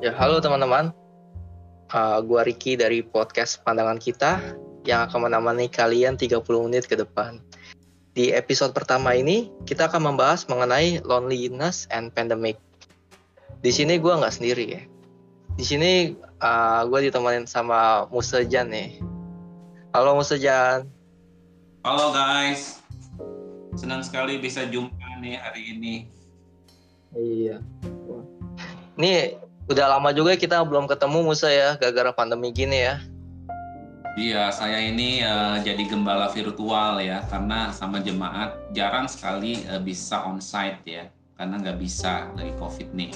Ya, halo teman-teman. Uh, gua Ricky dari podcast Pandangan Kita yang akan menemani kalian 30 menit ke depan. Di episode pertama ini, kita akan membahas mengenai loneliness and pandemic. Di sini gua nggak sendiri ya. Di sini uh, gua ditemenin sama Musa Jan nih. Halo Musa Jan. Halo guys. Senang sekali bisa jumpa nih hari ini. Iya. Ini udah lama juga kita belum ketemu Musa ya, gara-gara pandemi gini ya. Iya, saya ini uh, jadi gembala virtual ya, karena sama jemaat jarang sekali uh, bisa onsite ya, karena nggak bisa lagi COVID nih.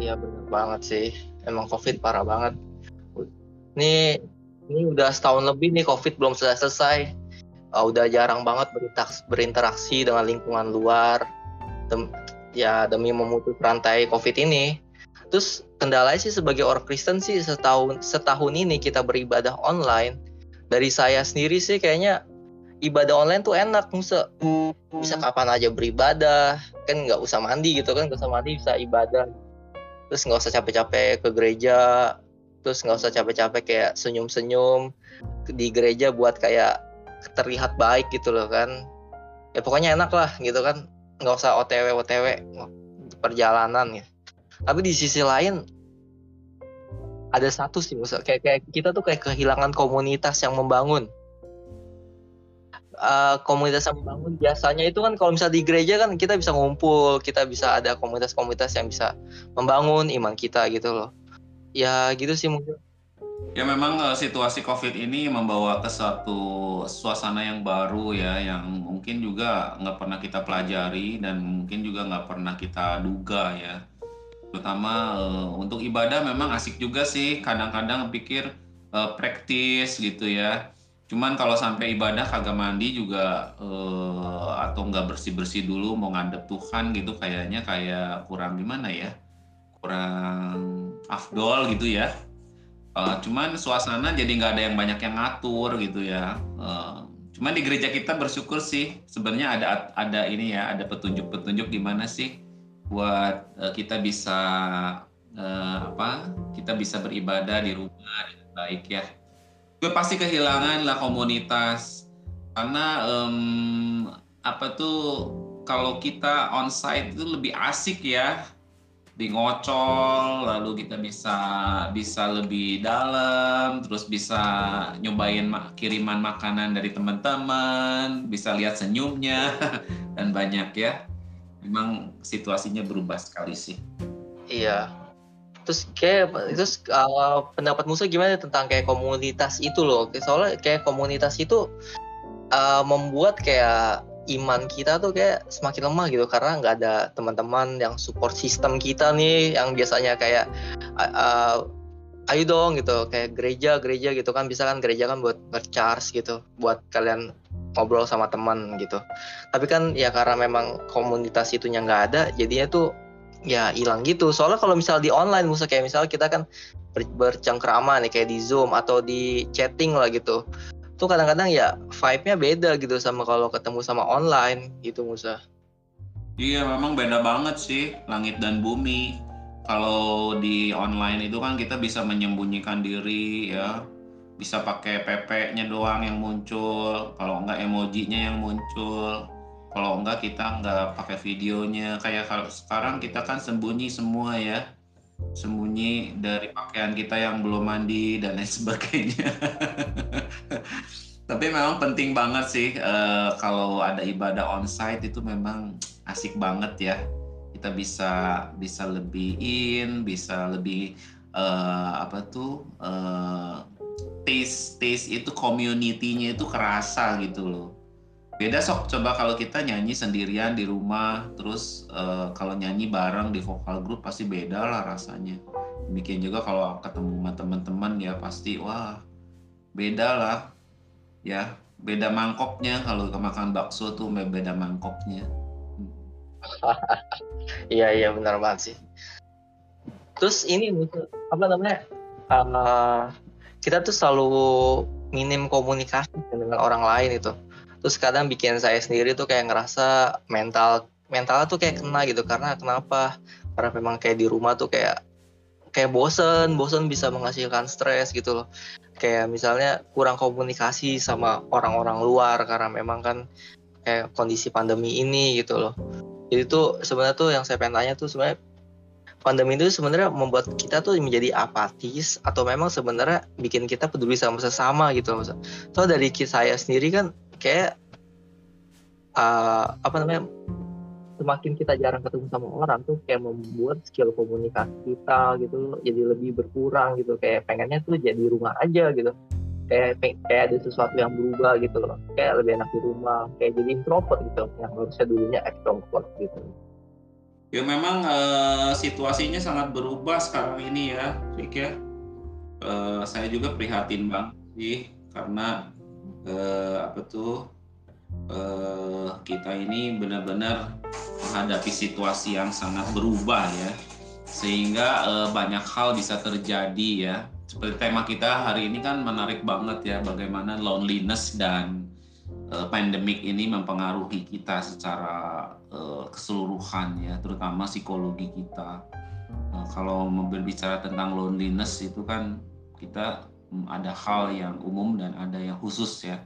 Iya benar banget sih, emang COVID parah banget. Ini ini udah setahun lebih nih COVID belum selesai-selesai. Uh, udah jarang banget berinteraksi dengan lingkungan luar, dem ya demi memutus rantai COVID ini Terus kendalanya sih sebagai orang Kristen sih setahun setahun ini kita beribadah online. Dari saya sendiri sih kayaknya ibadah online tuh enak bisa bisa kapan aja beribadah. Kan nggak usah mandi gitu kan nggak usah mandi bisa ibadah. Terus nggak usah capek-capek ke gereja. Terus nggak usah capek-capek kayak senyum-senyum di gereja buat kayak terlihat baik gitu loh kan. Ya pokoknya enak lah gitu kan. Nggak usah otw otw perjalanan ya tapi di sisi lain ada satu sih kayak, kayak kita tuh kayak kehilangan komunitas yang membangun. Uh, komunitas yang membangun biasanya itu kan kalau misalnya di gereja kan kita bisa ngumpul kita bisa ada komunitas-komunitas yang bisa membangun iman kita gitu loh. Ya gitu sih mungkin. Ya memang uh, situasi COVID ini membawa ke suatu suasana yang baru ya, yang mungkin juga nggak pernah kita pelajari dan mungkin juga nggak pernah kita duga ya terutama uh, untuk ibadah memang asik juga sih. Kadang-kadang pikir uh, praktis gitu ya. Cuman kalau sampai ibadah kagak mandi juga uh, atau nggak bersih bersih dulu mau ngadep Tuhan gitu kayaknya kayak kurang gimana ya? Kurang afdol gitu ya. Uh, cuman suasana jadi nggak ada yang banyak yang ngatur gitu ya. Uh, cuman di gereja kita bersyukur sih sebenarnya ada ada ini ya ada petunjuk-petunjuk di mana sih buat uh, kita bisa uh, apa kita bisa beribadah di rumah dengan baik ya. Gue pasti kehilangan lah komunitas. Karena um, apa tuh kalau kita onsite itu lebih asik ya. Di ngocol lalu kita bisa bisa lebih dalam terus bisa nyobain kiriman makanan dari teman-teman bisa lihat senyumnya dan banyak ya memang situasinya berubah sekali sih. Iya. Terus kayak terus uh, pendapat Musa gimana tentang kayak komunitas itu loh? Soalnya kayak komunitas itu uh, membuat kayak iman kita tuh kayak semakin lemah gitu karena nggak ada teman-teman yang support sistem kita nih yang biasanya kayak uh, ayo dong gitu kayak gereja gereja gitu kan bisa kan gereja kan buat nge-charge gitu buat kalian ngobrol sama teman gitu. Tapi kan ya karena memang komunitas itunya nggak ada jadinya tuh ya hilang gitu. Soalnya kalau misal di online misalnya kayak misal kita kan ber bercengkrama nih kayak di zoom atau di chatting lah gitu. Tuh kadang-kadang ya vibe-nya beda gitu sama kalau ketemu sama online gitu Musa. Iya memang beda banget sih langit dan bumi. Kalau di online itu kan kita bisa menyembunyikan diri ya bisa pakai PP-nya doang yang muncul kalau enggak emojinya yang muncul. Kalau enggak kita enggak pakai videonya. Kayak kalau sekarang kita kan sembunyi semua ya. Sembunyi dari pakaian kita yang belum mandi dan lain sebagainya. Tapi memang penting banget sih uh, kalau ada ibadah onsite itu memang asik banget ya. Kita bisa bisa lebih in bisa lebih uh, apa tuh uh, taste taste itu community-nya itu kerasa gitu loh. Beda sok coba kalau kita nyanyi sendirian di rumah terus uh, kalau nyanyi bareng di vokal group pasti beda lah rasanya. Demikian juga kalau ketemu sama teman-teman ya pasti wah beda lah ya. Beda mangkoknya kalau makan bakso tuh beda mangkoknya. Iya iya benar banget sih. Terus ini apa namanya uh, kita tuh selalu minim komunikasi dengan orang lain itu. Terus kadang bikin saya sendiri tuh kayak ngerasa mental mental tuh kayak kena gitu. Karena kenapa? Karena memang kayak di rumah tuh kayak kayak bosen bosen bisa menghasilkan stres gitu loh. Kayak misalnya kurang komunikasi sama orang-orang luar karena memang kan kayak kondisi pandemi ini gitu loh. Jadi tuh sebenarnya tuh yang saya pengen tanya tuh sebenarnya pandemi itu sebenarnya membuat kita tuh menjadi apatis atau memang sebenarnya bikin kita peduli sama sesama gitu loh. So dari saya sendiri kan kayak uh, apa namanya semakin kita jarang ketemu sama orang tuh kayak membuat skill komunikasi kita gitu jadi lebih berkurang gitu. Kayak pengennya tuh jadi rumah aja gitu. Kayak kayak ada sesuatu yang berubah gitu loh. Kayak lebih enak di rumah kayak jadi introvert gitu yang harusnya dulunya extrovert gitu ya memang uh, situasinya sangat berubah sekarang ini ya Rick ya. Uh, saya juga prihatin bang sih karena uh, apa tuh uh, kita ini benar-benar menghadapi situasi yang sangat berubah ya. Sehingga banyak hal bisa terjadi ya. Seperti tema kita hari ini kan menarik banget ya bagaimana loneliness dan pandemik ini mempengaruhi kita secara uh, keseluruhan ya terutama psikologi kita uh, kalau berbicara tentang loneliness itu kan kita um, ada hal yang umum dan ada yang khusus ya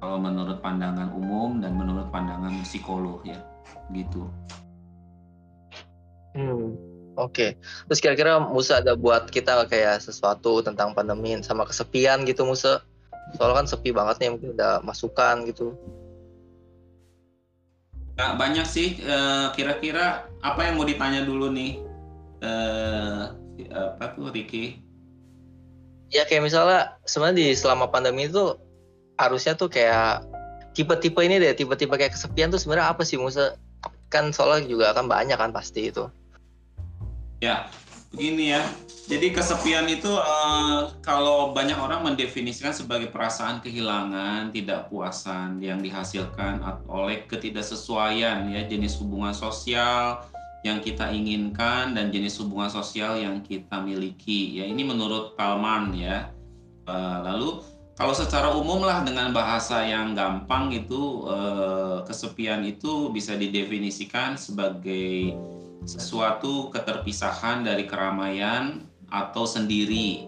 kalau menurut pandangan umum dan menurut pandangan psikolog ya gitu. Hmm, oke. Okay. Terus kira-kira Musa ada buat kita kayak sesuatu tentang pandemi sama kesepian gitu Musa? Soalnya kan sepi banget nih mungkin ada masukan gitu. Nah, banyak sih eh, kira-kira apa yang mau ditanya dulu nih eh, apa tuh Ricky? Ya kayak misalnya sebenarnya di selama pandemi itu harusnya tuh kayak tipe-tipe ini deh, tipe-tipe kayak kesepian tuh sebenarnya apa sih Musa? Kan soalnya juga akan banyak kan pasti itu. Ya, begini ya. Jadi kesepian itu uh, kalau banyak orang mendefinisikan sebagai perasaan kehilangan, tidak puasan yang dihasilkan oleh ketidaksesuaian ya jenis hubungan sosial yang kita inginkan dan jenis hubungan sosial yang kita miliki. Ya ini menurut Palman ya. Uh, lalu kalau secara umum lah dengan bahasa yang gampang itu eh, kesepian itu bisa didefinisikan sebagai sesuatu keterpisahan dari keramaian atau sendiri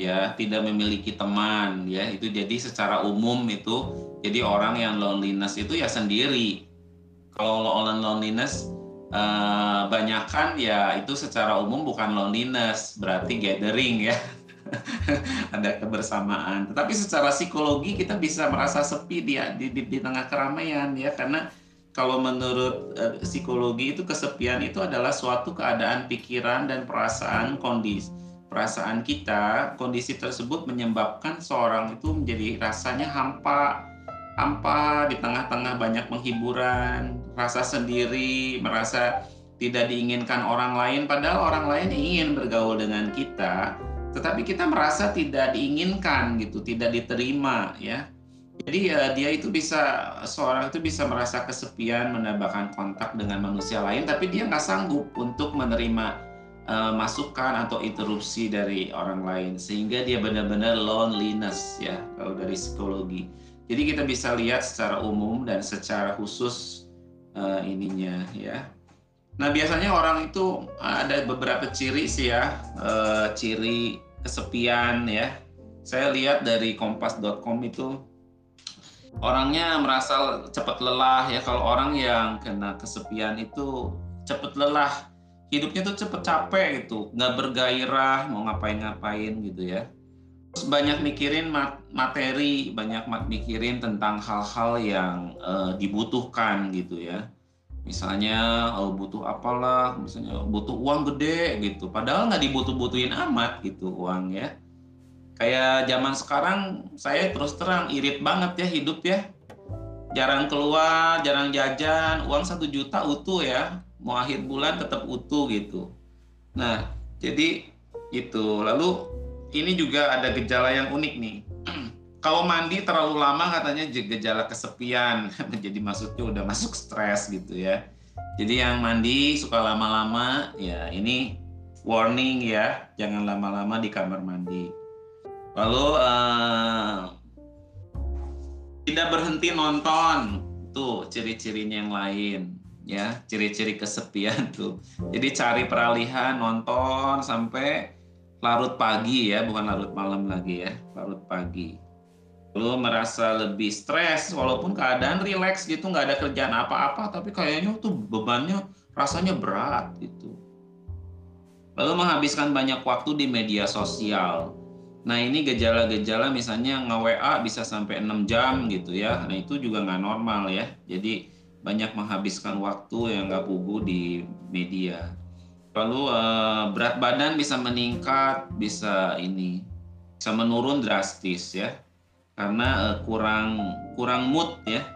ya tidak memiliki teman ya itu jadi secara umum itu jadi orang yang loneliness itu ya sendiri kalau loneliness eh, banyakkan ya itu secara umum bukan loneliness berarti gathering ya ada kebersamaan. Tetapi secara psikologi kita bisa merasa sepi di di, di, di tengah keramaian ya karena kalau menurut uh, psikologi itu kesepian itu adalah suatu keadaan pikiran dan perasaan kondisi perasaan kita kondisi tersebut menyebabkan seorang itu menjadi rasanya hampa hampa di tengah-tengah banyak penghiburan rasa sendiri merasa tidak diinginkan orang lain padahal orang lain ingin bergaul dengan kita tetapi kita merasa tidak diinginkan gitu, tidak diterima ya. Jadi ya dia itu bisa seorang itu bisa merasa kesepian, menambahkan kontak dengan manusia lain, tapi dia nggak sanggup untuk menerima uh, masukan atau interupsi dari orang lain, sehingga dia benar-benar loneliness ya kalau dari psikologi. Jadi kita bisa lihat secara umum dan secara khusus uh, ininya ya. Nah biasanya orang itu ada beberapa ciri sih ya, uh, ciri kesepian ya. Saya lihat dari kompas.com itu orangnya merasa cepat lelah ya. Kalau orang yang kena kesepian itu cepat lelah, hidupnya tuh cepat capek gitu, nggak bergairah mau ngapain-ngapain gitu ya. Terus banyak mikirin materi, banyak mikirin tentang hal-hal yang uh, dibutuhkan gitu ya. Misalnya oh, butuh apalah misalnya butuh uang gede gitu. Padahal nggak dibutuh-butuhin amat gitu uang ya kayak zaman sekarang saya terus terang irit banget ya hidup ya. Jarang keluar jarang jajan uang satu juta utuh ya. Mau akhir bulan tetap utuh gitu. Nah jadi itu lalu ini juga ada gejala yang unik nih. Kalau mandi terlalu lama katanya gejala kesepian. Jadi maksudnya udah masuk stres gitu ya. Jadi yang mandi suka lama-lama ya ini warning ya. Jangan lama-lama di kamar mandi lalu uh, tidak berhenti nonton tuh ciri-cirinya yang lain ya ciri-ciri kesepian tuh. Jadi cari peralihan nonton sampai larut pagi ya, bukan larut malam lagi ya, larut pagi. Lu merasa lebih stres walaupun keadaan rileks gitu nggak ada kerjaan apa-apa tapi kayaknya tuh bebannya rasanya berat gitu. Lalu menghabiskan banyak waktu di media sosial. Nah ini gejala-gejala misalnya nge-WA bisa sampai 6 jam gitu ya. Nah itu juga nggak normal ya. Jadi banyak menghabiskan waktu yang nggak pugu di media. Lalu eh, berat badan bisa meningkat, bisa ini, bisa menurun drastis ya, karena eh, kurang kurang mood ya.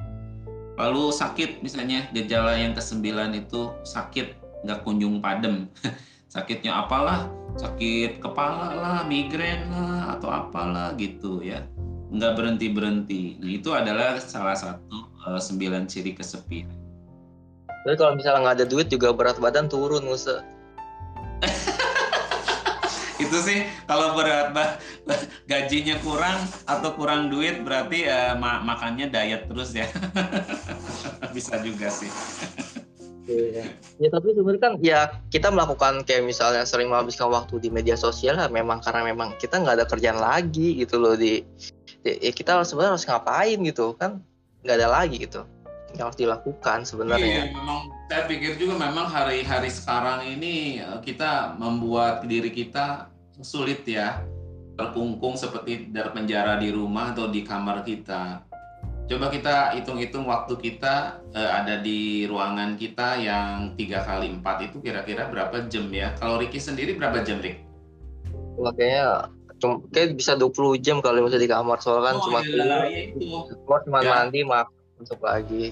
Lalu sakit misalnya gejala yang kesembilan itu sakit nggak kunjung padem. Sakitnya apalah, sakit kepala lah, migrain lah, atau apalah gitu ya. Nggak berhenti-berhenti. Nah itu adalah salah satu uh, sembilan ciri kesepian. Jadi kalau misalnya nggak ada duit juga berat badan turun, Musa. itu sih kalau berat gajinya kurang atau kurang duit berarti uh, ma makannya diet terus ya bisa juga sih Iya. Ya tapi sebenarnya kan ya kita melakukan kayak misalnya sering menghabiskan waktu di media sosial lah memang karena memang kita nggak ada kerjaan lagi gitu loh di, di ya kita sebenarnya harus ngapain gitu kan nggak ada lagi gitu yang harus dilakukan sebenarnya. Iya, memang saya pikir juga memang hari-hari sekarang ini eh, kita membuat diri kita sulit ya terkungkung seperti dari penjara di rumah atau di kamar kita Coba kita hitung-hitung waktu kita uh, ada di ruangan kita yang tiga kali empat itu kira-kira berapa jam ya? Kalau Ricky sendiri berapa jam, Rick? Wah, kayaknya cuma kayak bisa 20 jam kalau misalnya di kamar soalnya kan oh, cuma iya, iya, keluar cuma ya. mandi makan masuk lagi.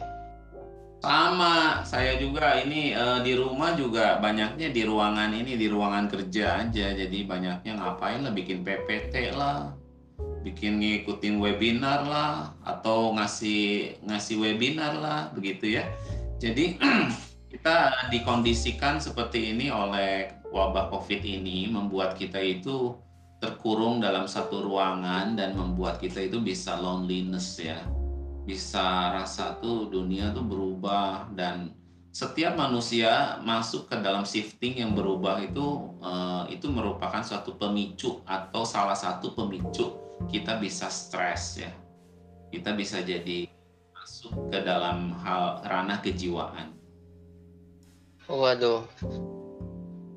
Sama, saya juga ini uh, di rumah juga banyaknya di ruangan ini di ruangan kerja aja. Jadi banyaknya ngapain lah bikin PPT lah bikin ngikutin webinar lah atau ngasih ngasih webinar lah begitu ya. Jadi kita dikondisikan seperti ini oleh wabah Covid ini membuat kita itu terkurung dalam satu ruangan dan membuat kita itu bisa loneliness ya. Bisa rasa tuh dunia tuh berubah dan setiap manusia masuk ke dalam shifting yang berubah itu uh, itu merupakan suatu pemicu atau salah satu pemicu kita bisa stres ya. Kita bisa jadi masuk ke dalam hal ranah kejiwaan. Waduh,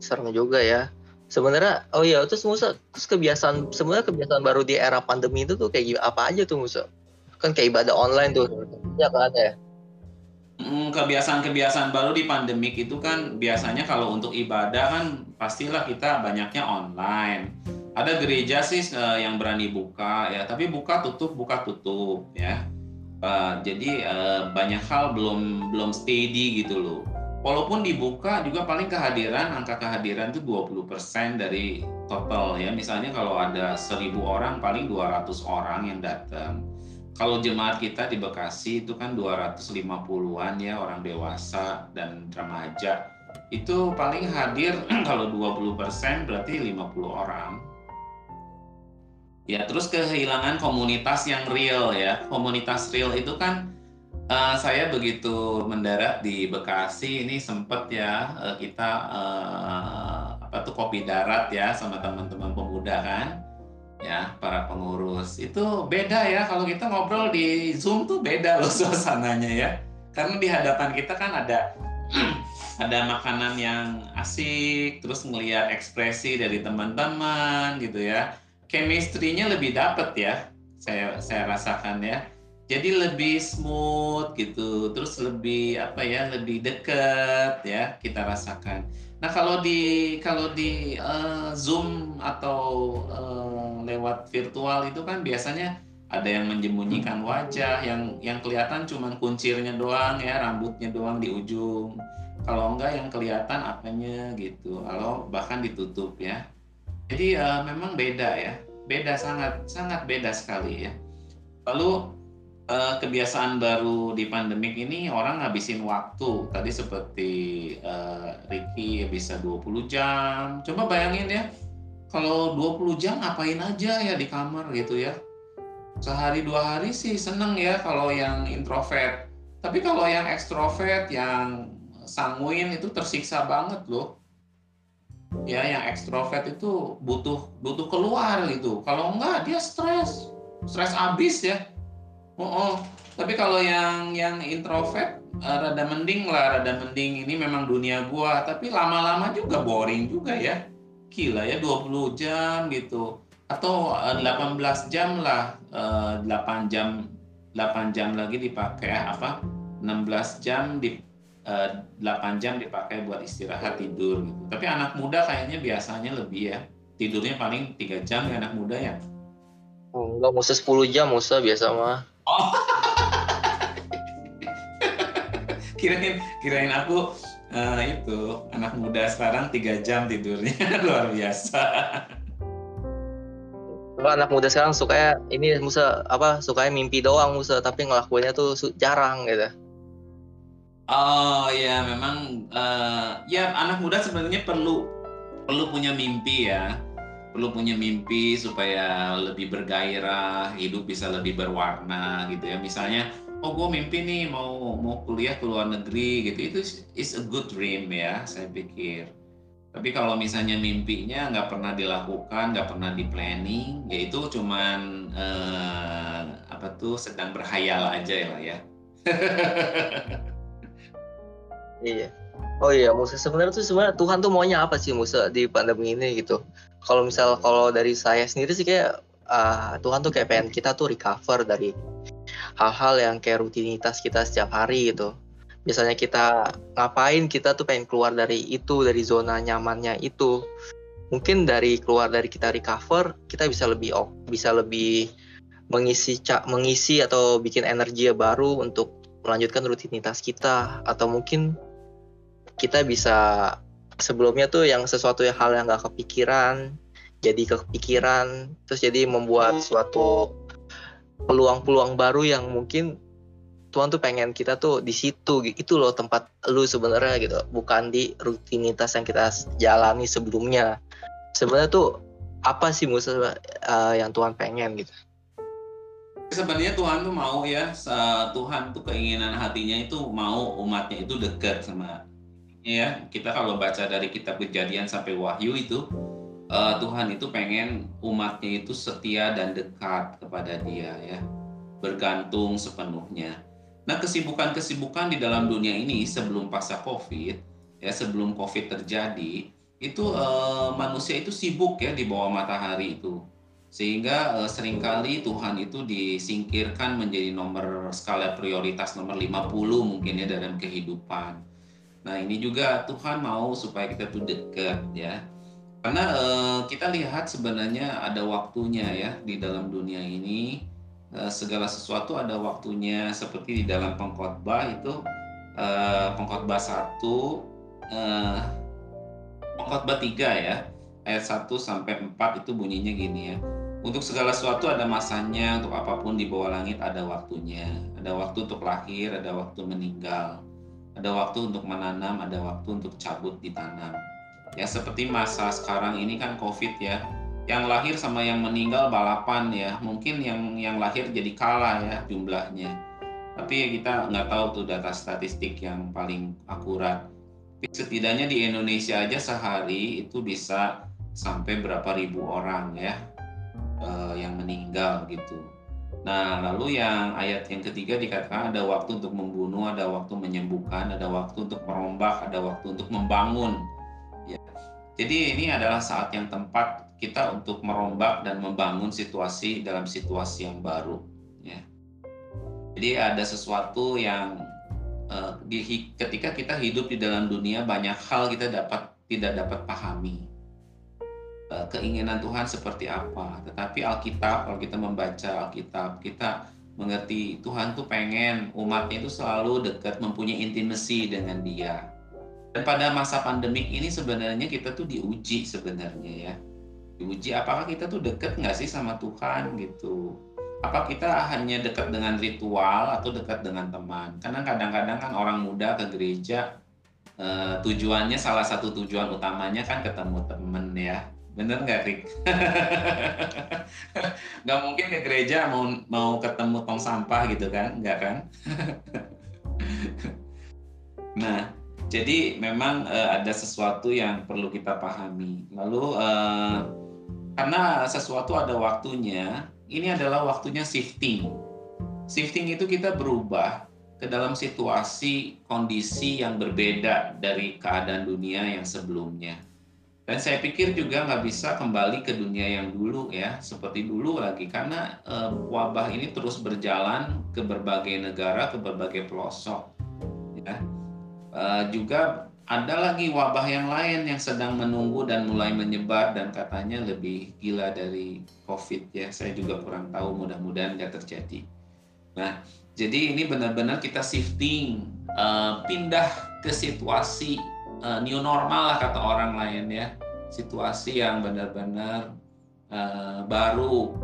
serem juga ya. Sebenarnya, oh iya, terus Musa, terus kebiasaan, sebenarnya kebiasaan baru di era pandemi itu tuh kayak apa aja tuh Musa? Kan kayak ibadah online tuh, ya kan ya? Hmm, kebiasaan-kebiasaan baru di pandemik itu kan biasanya kalau untuk ibadah kan pastilah kita banyaknya online ada gereja sih uh, yang berani buka ya. Tapi buka tutup buka tutup ya. Uh, jadi uh, banyak hal belum belum steady gitu loh. Walaupun dibuka juga paling kehadiran angka kehadiran itu 20% dari total ya. Misalnya kalau ada 1000 orang paling 200 orang yang datang. Kalau jemaat kita di Bekasi itu kan 250-an ya orang dewasa dan remaja. Itu paling hadir kalau 20% berarti 50 orang Ya, terus kehilangan komunitas yang real ya. Komunitas real itu kan uh, saya begitu mendarat di Bekasi ini sempat ya uh, kita uh, apa tuh kopi darat ya sama teman-teman pemuda kan. Ya, para pengurus. Itu beda ya kalau kita ngobrol di Zoom tuh beda loh suasananya ya. Karena di hadapan kita kan ada ada makanan yang asik, terus melihat ekspresi dari teman-teman gitu ya chemistry-nya lebih dapet ya saya saya rasakan ya. Jadi lebih smooth gitu terus lebih apa ya lebih deket ya kita rasakan. Nah kalau di kalau di uh, zoom atau uh, lewat virtual itu kan biasanya ada yang menyembunyikan wajah yang yang kelihatan cuma kuncirnya doang ya rambutnya doang di ujung. Kalau enggak yang kelihatan apanya gitu. Kalau bahkan ditutup ya jadi uh, memang beda ya, beda sangat sangat beda sekali ya. Lalu uh, kebiasaan baru di pandemik ini orang ngabisin waktu. Tadi seperti uh, Ricky bisa 20 jam. Coba bayangin ya, kalau 20 jam ngapain aja ya di kamar gitu ya. Sehari dua hari sih seneng ya kalau yang introvert. Tapi kalau yang ekstrovert yang sanguin itu tersiksa banget loh ya yang ekstrovert itu butuh butuh keluar gitu. Kalau enggak dia stres. Stres abis ya. Oh, oh. tapi kalau yang yang introvert uh, rada mending lah. Rada mending ini memang dunia gua. Tapi lama-lama juga boring juga ya. Gila ya 20 jam gitu. Atau eh, 18 jam lah. Eh, 8 jam 8 jam lagi dipakai apa? 16 jam di 8 eh, jam dipakai buat istirahat tidur gitu. Tapi anak muda kayaknya biasanya lebih ya. Tidurnya paling 3 jam ya anak muda ya. Oh, enggak, Musa 10 jam Musa biasa mah. Oh. kirain kirain aku uh, itu anak muda sekarang 3 jam tidurnya luar biasa. Kalau anak muda sekarang sukanya ini Musa apa sukanya mimpi doang Musa tapi ngelakuinnya tuh jarang gitu. Oh ya memang uh, ya anak muda sebenarnya perlu perlu punya mimpi ya. Perlu punya mimpi supaya lebih bergairah hidup bisa lebih berwarna gitu ya. Misalnya oh gue mimpi nih mau mau kuliah ke luar negeri gitu. Itu is a good dream ya saya pikir. Tapi kalau misalnya mimpinya nggak pernah dilakukan nggak pernah di planning ya itu cuman uh, apa tuh sedang berhayal aja lah ya Iya. Oh iya, Musa sebenarnya tuh sebenarnya Tuhan tuh maunya apa sih Musa di pandemi ini gitu? Kalau misal kalau dari saya sendiri sih kayak uh, Tuhan tuh kayak pengen kita tuh recover dari hal-hal yang kayak rutinitas kita setiap hari gitu. Misalnya kita ngapain kita tuh pengen keluar dari itu dari zona nyamannya itu. Mungkin dari keluar dari kita recover kita bisa lebih bisa lebih mengisi mengisi atau bikin energi baru untuk melanjutkan rutinitas kita atau mungkin kita bisa sebelumnya tuh yang sesuatu yang hal yang nggak kepikiran jadi kepikiran terus jadi membuat suatu peluang-peluang baru yang mungkin Tuhan tuh pengen kita tuh di situ itu loh tempat lu sebenarnya gitu. Bukan di rutinitas yang kita jalani sebelumnya. Sebenarnya tuh apa sih musuh uh, yang Tuhan pengen gitu? Sebenarnya Tuhan tuh mau ya Tuhan tuh keinginan hatinya itu mau umatnya itu dekat sama ya kita kalau baca dari kitab kejadian sampai wahyu itu uh, Tuhan itu pengen umatnya itu setia dan dekat kepada dia ya. Bergantung sepenuhnya. Nah kesibukan-kesibukan di dalam dunia ini sebelum pasca covid ya sebelum covid terjadi itu uh, manusia itu sibuk ya di bawah matahari itu. Sehingga uh, sering kali Tuhan itu disingkirkan menjadi nomor skala prioritas nomor 50 mungkin ya dalam kehidupan Nah ini juga Tuhan mau supaya kita tuh dekat ya. Karena eh, kita lihat sebenarnya ada waktunya ya di dalam dunia ini eh, segala sesuatu ada waktunya seperti di dalam pengkhotbah itu eh, pengkhotbah satu pengkhotbah tiga ya ayat 1 sampai 4 itu bunyinya gini ya. Untuk segala sesuatu ada masanya, untuk apa pun di bawah langit ada waktunya. Ada waktu untuk lahir, ada waktu meninggal ada waktu untuk menanam, ada waktu untuk cabut ditanam. Ya seperti masa sekarang ini kan Covid ya. Yang lahir sama yang meninggal balapan ya. Mungkin yang yang lahir jadi kalah ya jumlahnya. Tapi kita nggak tahu tuh data statistik yang paling akurat. Tapi setidaknya di Indonesia aja sehari itu bisa sampai berapa ribu orang ya eh, yang meninggal gitu Nah, lalu yang ayat yang ketiga dikatakan ada waktu untuk membunuh, ada waktu menyembuhkan, ada waktu untuk merombak, ada waktu untuk membangun. Ya. Jadi ini adalah saat yang tempat kita untuk merombak dan membangun situasi dalam situasi yang baru. Ya. Jadi ada sesuatu yang uh, di, ketika kita hidup di dalam dunia banyak hal kita dapat tidak dapat pahami Eh, keinginan Tuhan seperti apa. Tetapi Alkitab, kalau kita membaca Alkitab, kita mengerti Tuhan tuh pengen umatnya itu selalu dekat, mempunyai intimasi dengan Dia. Dan pada masa pandemik ini sebenarnya kita tuh diuji sebenarnya ya. Diuji apakah kita tuh dekat nggak sih sama Tuhan gitu. Apa kita hanya dekat dengan ritual atau dekat dengan teman? Karena kadang-kadang kan orang muda ke gereja eh, tujuannya salah satu tujuan utamanya kan ketemu temen ya Bener nggak, Rick? nggak mungkin ke gereja mau mau ketemu tong sampah gitu kan? Nggak kan? nah, Jadi memang uh, ada sesuatu yang perlu kita pahami. Lalu uh, karena sesuatu ada waktunya, ini adalah waktunya shifting. Shifting itu kita berubah ke dalam situasi kondisi yang berbeda dari keadaan dunia yang sebelumnya. Dan saya pikir juga nggak bisa kembali ke dunia yang dulu ya, seperti dulu lagi karena e, wabah ini terus berjalan ke berbagai negara, ke berbagai pelosok. Ya. E, juga ada lagi wabah yang lain yang sedang menunggu dan mulai menyebar dan katanya lebih gila dari COVID ya. Saya juga kurang tahu, mudah-mudahan nggak terjadi. Nah, jadi ini benar-benar kita shifting, e, pindah ke situasi uh, new normal lah kata orang lain ya situasi yang benar-benar uh, baru.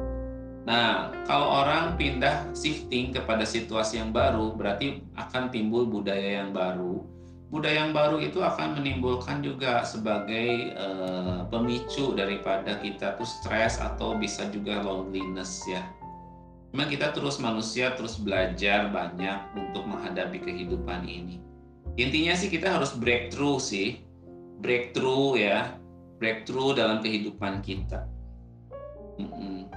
Nah, kalau orang pindah shifting kepada situasi yang baru, berarti akan timbul budaya yang baru. Budaya yang baru itu akan menimbulkan juga sebagai uh, pemicu daripada kita tuh stres atau bisa juga loneliness ya. Memang kita terus manusia terus belajar banyak untuk menghadapi kehidupan ini intinya sih kita harus breakthrough sih. Breakthrough ya. Breakthrough dalam kehidupan kita. Mm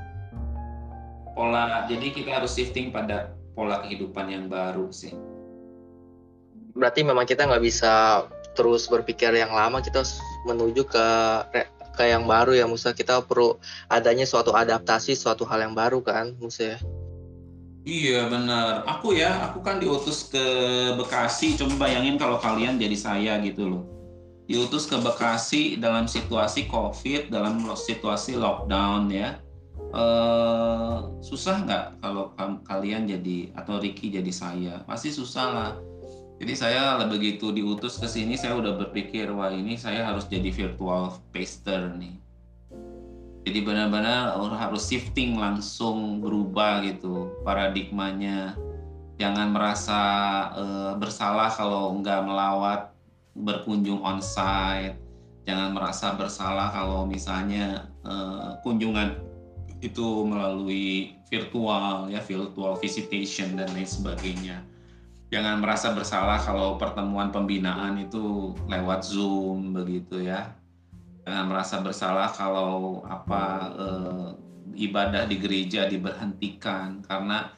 pola jadi kita harus shifting pada pola kehidupan yang baru sih. Berarti memang kita nggak bisa terus berpikir yang lama kita harus menuju ke ke yang baru ya Musa. Kita perlu adanya suatu adaptasi suatu hal yang baru kan Musa ya Iya benar. Aku ya, aku kan diutus ke Bekasi. Coba bayangin kalau kalian jadi saya gitu loh. Diutus ke Bekasi dalam situasi COVID, dalam situasi lockdown ya. Eh, susah nggak kalau kalian jadi atau Ricky jadi saya? Pasti susah lah. Jadi saya begitu diutus ke sini, saya udah berpikir wah ini saya harus jadi virtual paster nih jadi benar-benar harus shifting langsung berubah gitu paradigmanya. Jangan merasa uh, bersalah kalau nggak melawat berkunjung onsite. Jangan merasa bersalah kalau misalnya uh, kunjungan itu melalui virtual ya virtual visitation dan lain sebagainya. Jangan merasa bersalah kalau pertemuan pembinaan itu lewat zoom begitu ya jangan merasa bersalah kalau apa eh, ibadah di gereja diberhentikan karena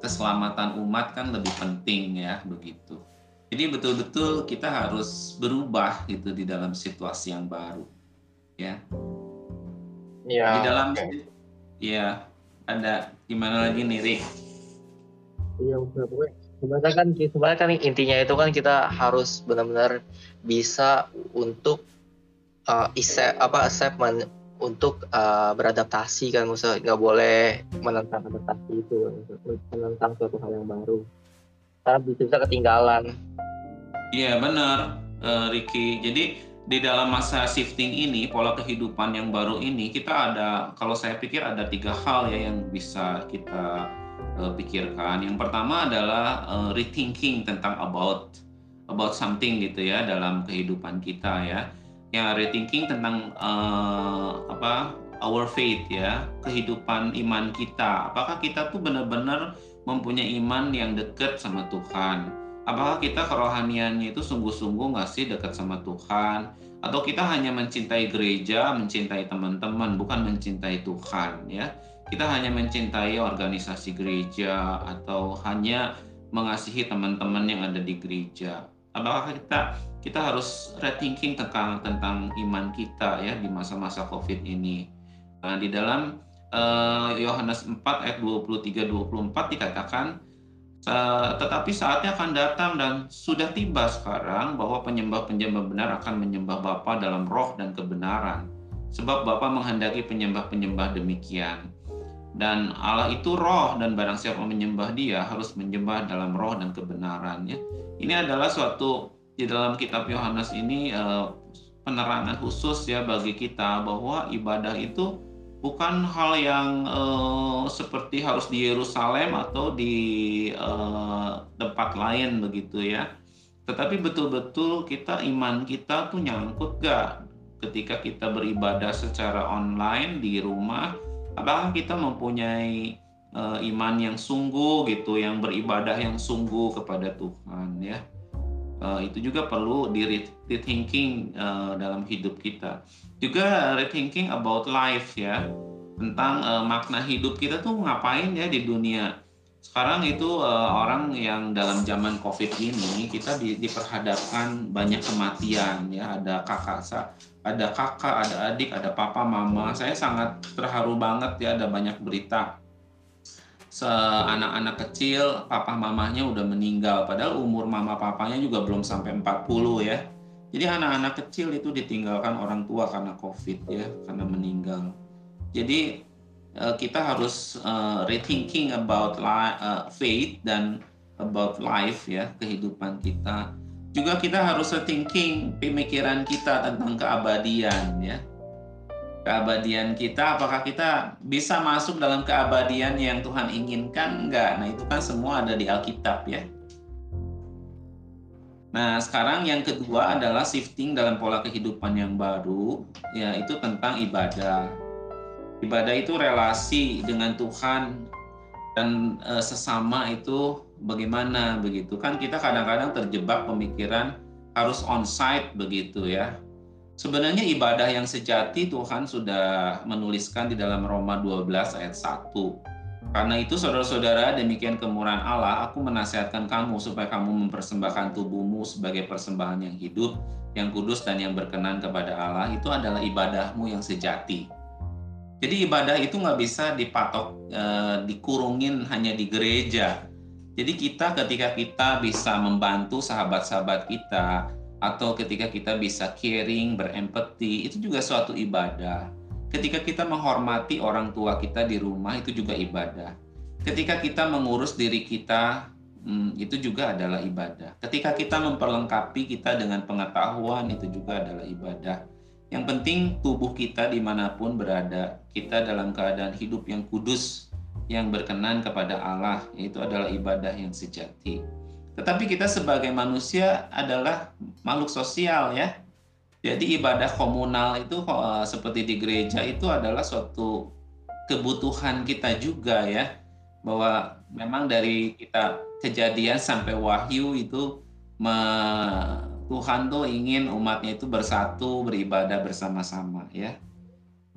keselamatan umat kan lebih penting ya begitu. Jadi betul-betul kita harus berubah gitu di dalam situasi yang baru, ya. Ya. Di dalam, okay. ya ada gimana lagi nih, Rick? Iya, sebenarnya kan sebenarnya kan intinya itu kan kita harus benar-benar bisa untuk uh, apa assessment untuk uh, beradaptasi kan Musa nggak boleh menentang adaptasi itu menentang suatu hal yang baru. Karena bisa, ketinggalan. Iya benar uh, Ricky. Jadi di dalam masa shifting ini pola kehidupan yang baru ini kita ada kalau saya pikir ada tiga hal ya yang bisa kita uh, pikirkan. Yang pertama adalah uh, rethinking tentang about about something gitu ya dalam kehidupan kita ya ya rethinking tentang uh, apa our faith ya kehidupan iman kita. Apakah kita tuh benar-benar mempunyai iman yang dekat sama Tuhan? Apakah kita kerohaniannya itu sungguh-sungguh nggak sih dekat sama Tuhan? Atau kita hanya mencintai gereja mencintai teman-teman bukan mencintai Tuhan ya? Kita hanya mencintai organisasi gereja atau hanya mengasihi teman-teman yang ada di gereja apakah kita kita harus rethinking tentang tentang iman kita ya di masa-masa Covid ini. Nah, di dalam uh, Yohanes 4 ayat 23 24 dikatakan tetapi saatnya akan datang dan sudah tiba sekarang bahwa penyembah-penyembah benar akan menyembah Bapa dalam roh dan kebenaran. Sebab Bapa menghendaki penyembah-penyembah demikian. Dan Allah itu roh dan barang siapa menyembah dia harus menyembah dalam roh dan kebenaran ya. Ini adalah suatu di dalam kitab Yohanes ini uh, penerangan khusus ya bagi kita bahwa ibadah itu bukan hal yang uh, seperti harus di Yerusalem atau di uh, tempat lain begitu ya. Tetapi betul-betul kita iman kita tuh nyangkut gak ketika kita beribadah secara online di rumah apakah kita mempunyai uh, iman yang sungguh gitu yang beribadah yang sungguh kepada Tuhan ya uh, itu juga perlu di rethinking uh, dalam hidup kita. Juga rethinking about life ya tentang uh, makna hidup kita tuh ngapain ya di dunia. Sekarang itu uh, orang yang dalam zaman Covid ini kita di, diperhadapkan banyak kematian ya, ada kakak ada kakak, ada adik, ada papa, mama. Saya sangat terharu banget ya ada banyak berita. Anak-anak kecil papa mamanya udah meninggal. Padahal umur mama papanya juga belum sampai 40 ya. Jadi anak-anak kecil itu ditinggalkan orang tua karena covid ya karena meninggal. Jadi eh, kita harus uh, rethinking about uh, faith dan about life ya kehidupan kita juga kita harus rethinking pemikiran kita tentang keabadian ya. Keabadian kita apakah kita bisa masuk dalam keabadian yang Tuhan inginkan? Enggak. Nah itu kan semua ada di Alkitab ya. Nah, sekarang yang kedua adalah shifting dalam pola kehidupan yang baru, yaitu tentang ibadah. Ibadah itu relasi dengan Tuhan dan e, sesama itu bagaimana begitu kan kita kadang-kadang terjebak pemikiran harus on-site begitu ya Sebenarnya ibadah yang sejati Tuhan sudah menuliskan di dalam Roma 12 ayat 1. Karena itu saudara-saudara demikian kemurahan Allah aku menasihatkan kamu supaya kamu mempersembahkan tubuhmu sebagai persembahan yang hidup, yang kudus dan yang berkenan kepada Allah itu adalah ibadahmu yang sejati. Jadi ibadah itu nggak bisa dipatok, eh, dikurungin hanya di gereja. Jadi kita ketika kita bisa membantu sahabat-sahabat kita, atau ketika kita bisa caring, berempati, itu juga suatu ibadah. Ketika kita menghormati orang tua kita di rumah, itu juga ibadah. Ketika kita mengurus diri kita, hmm, itu juga adalah ibadah. Ketika kita memperlengkapi kita dengan pengetahuan, itu juga adalah ibadah. Yang penting tubuh kita di mana pun berada, kita dalam keadaan hidup yang kudus, yang berkenan kepada Allah, itu adalah ibadah yang sejati. Tetapi kita sebagai manusia adalah makhluk sosial ya. Jadi ibadah komunal itu eh, seperti di gereja itu adalah suatu kebutuhan kita juga ya. Bahwa memang dari kita kejadian sampai wahyu itu me, Tuhan tuh ingin umatnya itu bersatu, beribadah bersama-sama ya.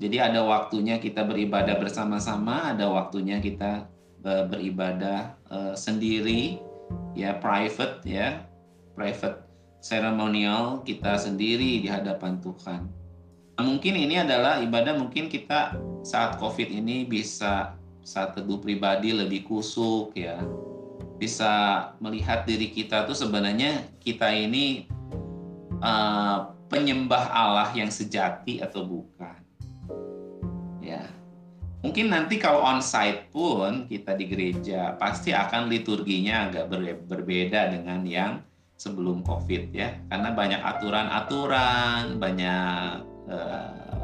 Jadi ada waktunya kita beribadah bersama-sama, ada waktunya kita eh, beribadah uh, sendiri ya private ya private seremonial kita sendiri di hadapan Tuhan. Nah, mungkin ini adalah ibadah mungkin kita saat COVID ini bisa saat teduh pribadi lebih kusuk ya. Bisa melihat diri kita tuh sebenarnya kita ini uh, penyembah Allah yang sejati atau bukan. Mungkin nanti kalau on-site pun kita di gereja pasti akan liturginya agak ber berbeda dengan yang sebelum COVID ya, karena banyak aturan-aturan, banyak uh,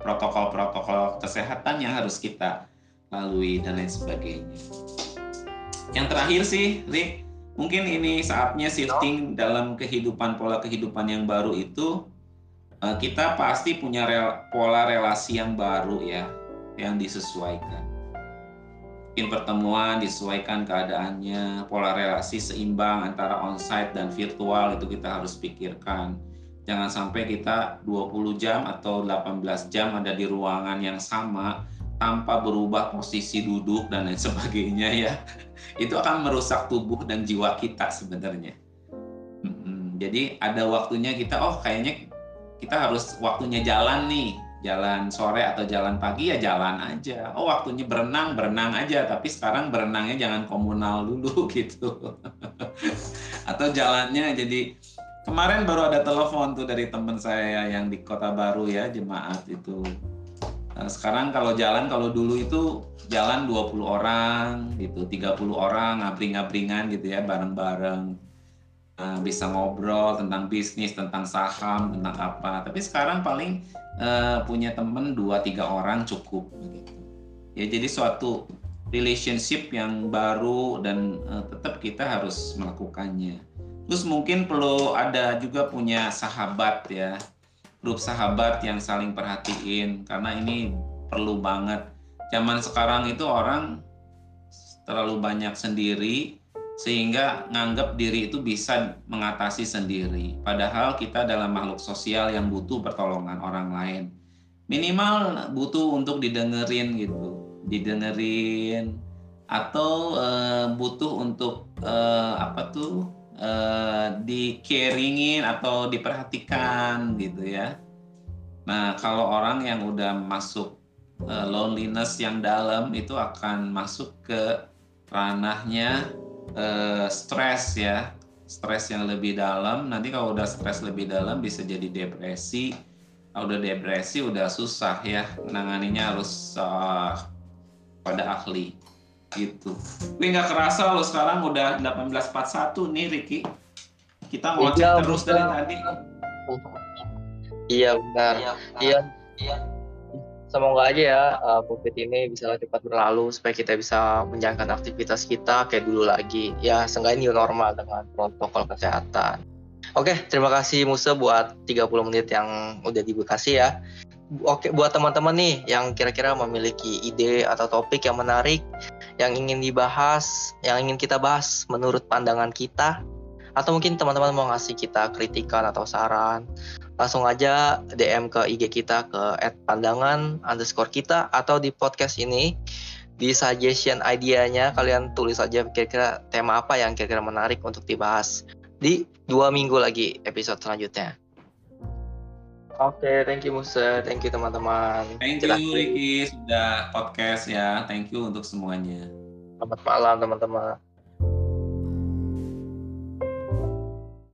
protokol-protokol kesehatan yang harus kita lalui dan lain sebagainya. Yang terakhir sih, Rick, mungkin ini saatnya shifting dalam kehidupan pola kehidupan yang baru itu eh, kita pasti punya rel pola relasi yang baru ya yang disesuaikan. Mungkin pertemuan disesuaikan keadaannya, pola relasi seimbang antara onsite dan virtual itu kita harus pikirkan. Jangan sampai kita 20 jam atau 18 jam ada di ruangan yang sama tanpa berubah posisi duduk dan lain sebagainya ya. Itu akan merusak tubuh dan jiwa kita sebenarnya. Jadi ada waktunya kita, oh kayaknya kita harus waktunya jalan nih jalan sore atau jalan pagi ya jalan aja. Oh waktunya berenang berenang aja, tapi sekarang berenangnya jangan komunal dulu gitu. atau jalannya jadi kemarin baru ada telepon tuh dari teman saya yang di kota baru ya jemaat itu. Nah, sekarang kalau jalan kalau dulu itu jalan 20 orang gitu, 30 orang ngabring-ngabringan gitu ya bareng-bareng Eh, bisa ngobrol tentang bisnis, tentang saham, tentang apa. Tapi sekarang paling uh, punya temen dua tiga orang cukup. Ya jadi suatu relationship yang baru dan uh, tetap kita harus melakukannya. Terus mungkin perlu ada juga punya sahabat ya, grup sahabat yang saling perhatiin karena ini perlu banget. Zaman sekarang itu orang terlalu banyak sendiri sehingga nganggap diri itu bisa mengatasi sendiri. Padahal kita adalah makhluk sosial yang butuh pertolongan orang lain. Minimal butuh untuk didengerin gitu, didengerin atau uh, butuh untuk uh, apa tuh uh, di caringin atau diperhatikan gitu ya. Nah kalau orang yang udah masuk uh, loneliness yang dalam itu akan masuk ke ranahnya uh, stres ya stres yang lebih dalam nanti kalau udah stres lebih dalam bisa jadi depresi kalau udah depresi udah susah ya menanganinya harus uh, pada ahli gitu. Tapi nggak kerasa lo sekarang udah 1841 nih Ricky. Kita mau iya, terus dari tadi. Iya benar. Iya. Iya. iya semoga aja ya uh, COVID ini bisa cepat berlalu supaya kita bisa menjalankan aktivitas kita kayak dulu lagi. Ya, seenggaknya new normal dengan protokol kesehatan. Oke, terima kasih Musa buat 30 menit yang udah dibekasi ya. Oke, buat teman-teman nih yang kira-kira memiliki ide atau topik yang menarik yang ingin dibahas, yang ingin kita bahas menurut pandangan kita, atau mungkin teman-teman mau ngasih kita kritikan atau saran, langsung aja DM ke IG kita ke @pandangan underscore kita atau di podcast ini di suggestion idenya kalian tulis aja kira-kira tema apa yang kira-kira menarik untuk dibahas di dua minggu lagi episode selanjutnya. Oke, okay, thank you Musa, thank you teman-teman. Thank you Ricky sudah podcast ya, thank you untuk semuanya. Selamat malam teman-teman.